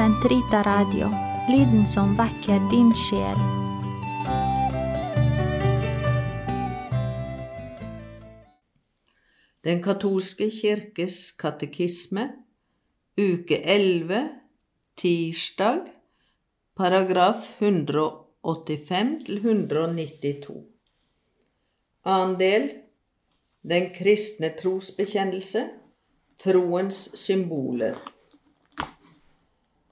Sentrita Radio, lyden som vekker din sjel. Den katolske kirkes katekisme, uke 11, tirsdag, paragraf 185 til 192. Annen del Den kristne trosbekjennelse, troens symboler.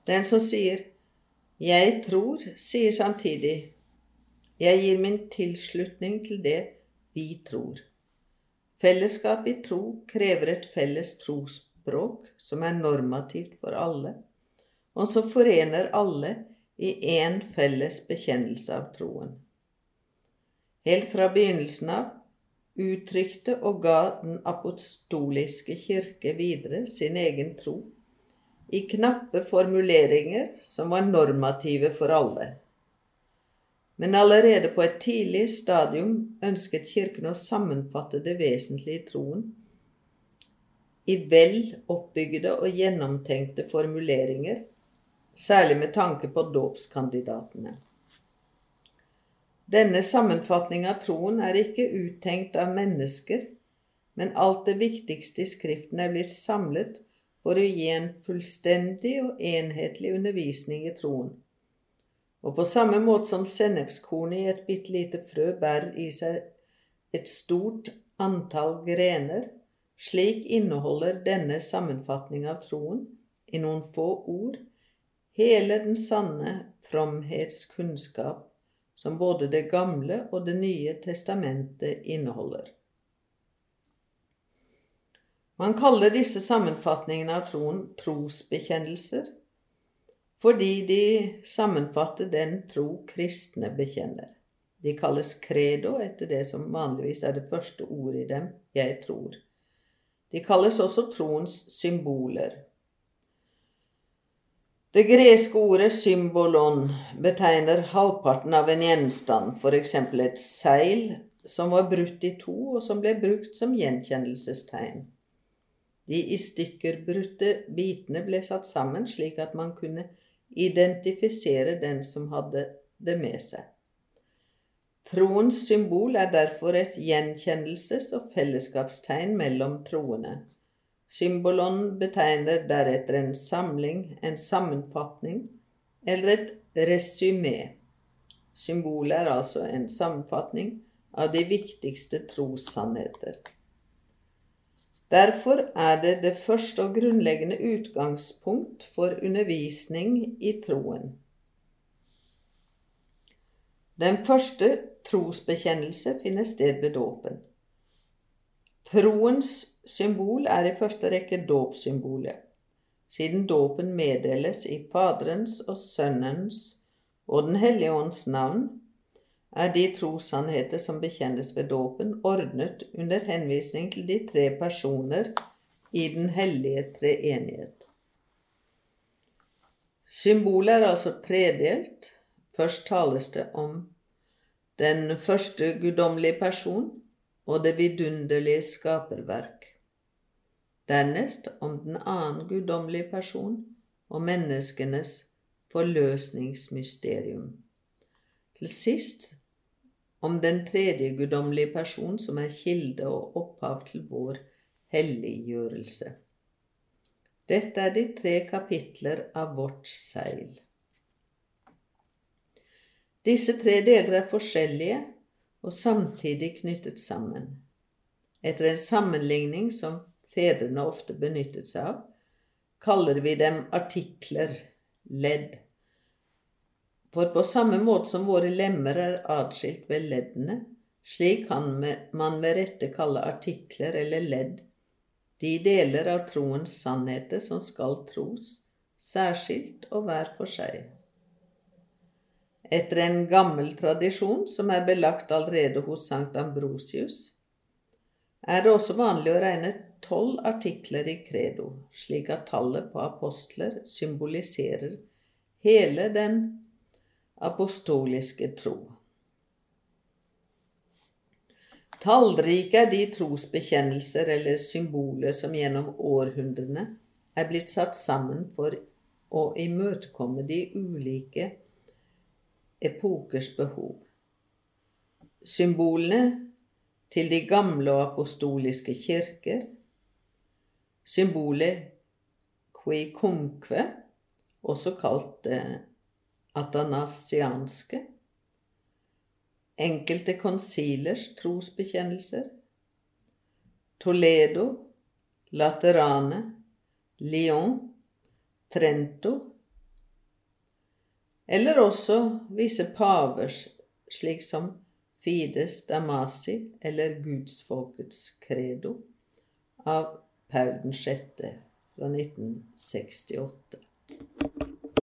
Den som sier 'jeg tror', sier samtidig 'jeg gir min tilslutning til det vi tror'. Fellesskap i tro krever et felles trosspråk som er normativt for alle, og som forener alle i én felles bekjennelse av troen. Helt fra begynnelsen av uttrykte og ga den apostoliske kirke videre sin egen tro i knappe formuleringer som var normative for alle. Men allerede på et tidlig stadium ønsket Kirken å sammenfatte det vesentlige i troen i vel oppbygde og gjennomtenkte formuleringer, særlig med tanke på dåpskandidatene. Denne sammenfatning av troen er ikke uttenkt av mennesker, men alt det viktigste i Skriften er blitt samlet for å gi en fullstendig og enhetlig undervisning i troen. Og på samme måte som sennepskornet i et bitte lite frø bærer i seg et stort antall grener, slik inneholder denne sammenfatning av troen, i noen få ord, hele den sanne fromhetskunnskap som både Det gamle og Det nye testamentet inneholder. Man kaller disse sammenfatningene av troen trosbekjennelser fordi de sammenfatter den tro kristne bekjenner. De kalles credo etter det som vanligvis er det første ordet i dem, jeg tror. De kalles også troens symboler. Det greske ordet symbolon betegner halvparten av en gjenstand, f.eks. et seil som var brutt i to, og som ble brukt som gjenkjennelsestegn. De i stykker brutte bitene ble satt sammen slik at man kunne identifisere den som hadde det med seg. Troens symbol er derfor et gjenkjennelses- og fellesskapstegn mellom troende. Symbolon betegner deretter en samling, en sammenfatning eller et resymé. Symbolet er altså en sammenfatning av de viktigste trossannheter. Derfor er det det første og grunnleggende utgangspunkt for undervisning i troen. Den første trosbekjennelse finner sted ved dåpen. Troens symbol er i første rekke dåpssymbolet, siden dåpen meddeles i Faderens og Sønnens og Den hellige ånds navn, er de trossannheter som bekjennes ved dåpen, ordnet under henvisning til de tre personer i Den hellige treenighet. Symbolet er altså tredelt. Først tales det om den første guddommelige person, og det vidunderlige skaperverk. Dernest om den annen guddommelige person og menneskenes forløsningsmysterium. Til sist om den tredje guddommelige person som er kilde og opphav til vår helliggjørelse. Dette er de tre kapitler av vårt seil. Disse tre deler er forskjellige og samtidig knyttet sammen. Etter en sammenligning som fedrene ofte benyttet seg av, kaller vi dem artikler, ledd. For på samme måte som våre lemmer er atskilt ved leddene, slik kan man med rette kalle artikler eller ledd. De deler av troens sannheter som skal tros, særskilt og hver for seg. Etter en gammel tradisjon som er belagt allerede hos Sankt Ambrosius, er det også vanlig å regne tolv artikler i credo, slik at tallet på apostler symboliserer hele den apostoliske tro. Tallrike er de trosbekjennelser eller symboler som gjennom århundrene er blitt satt sammen for å imøtekomme de ulike epokers behov. Symbolene til de gamle og apostoliske kirker, symbolet qui cumque, også kalt det atanasianske, enkelte konsilers trosbekjennelser, Toledo, Laterane, Lyon, Trento, eller også visse pavers, slik som Fides Damasi eller Gudsfolkets credo av Paul 6. fra 1968.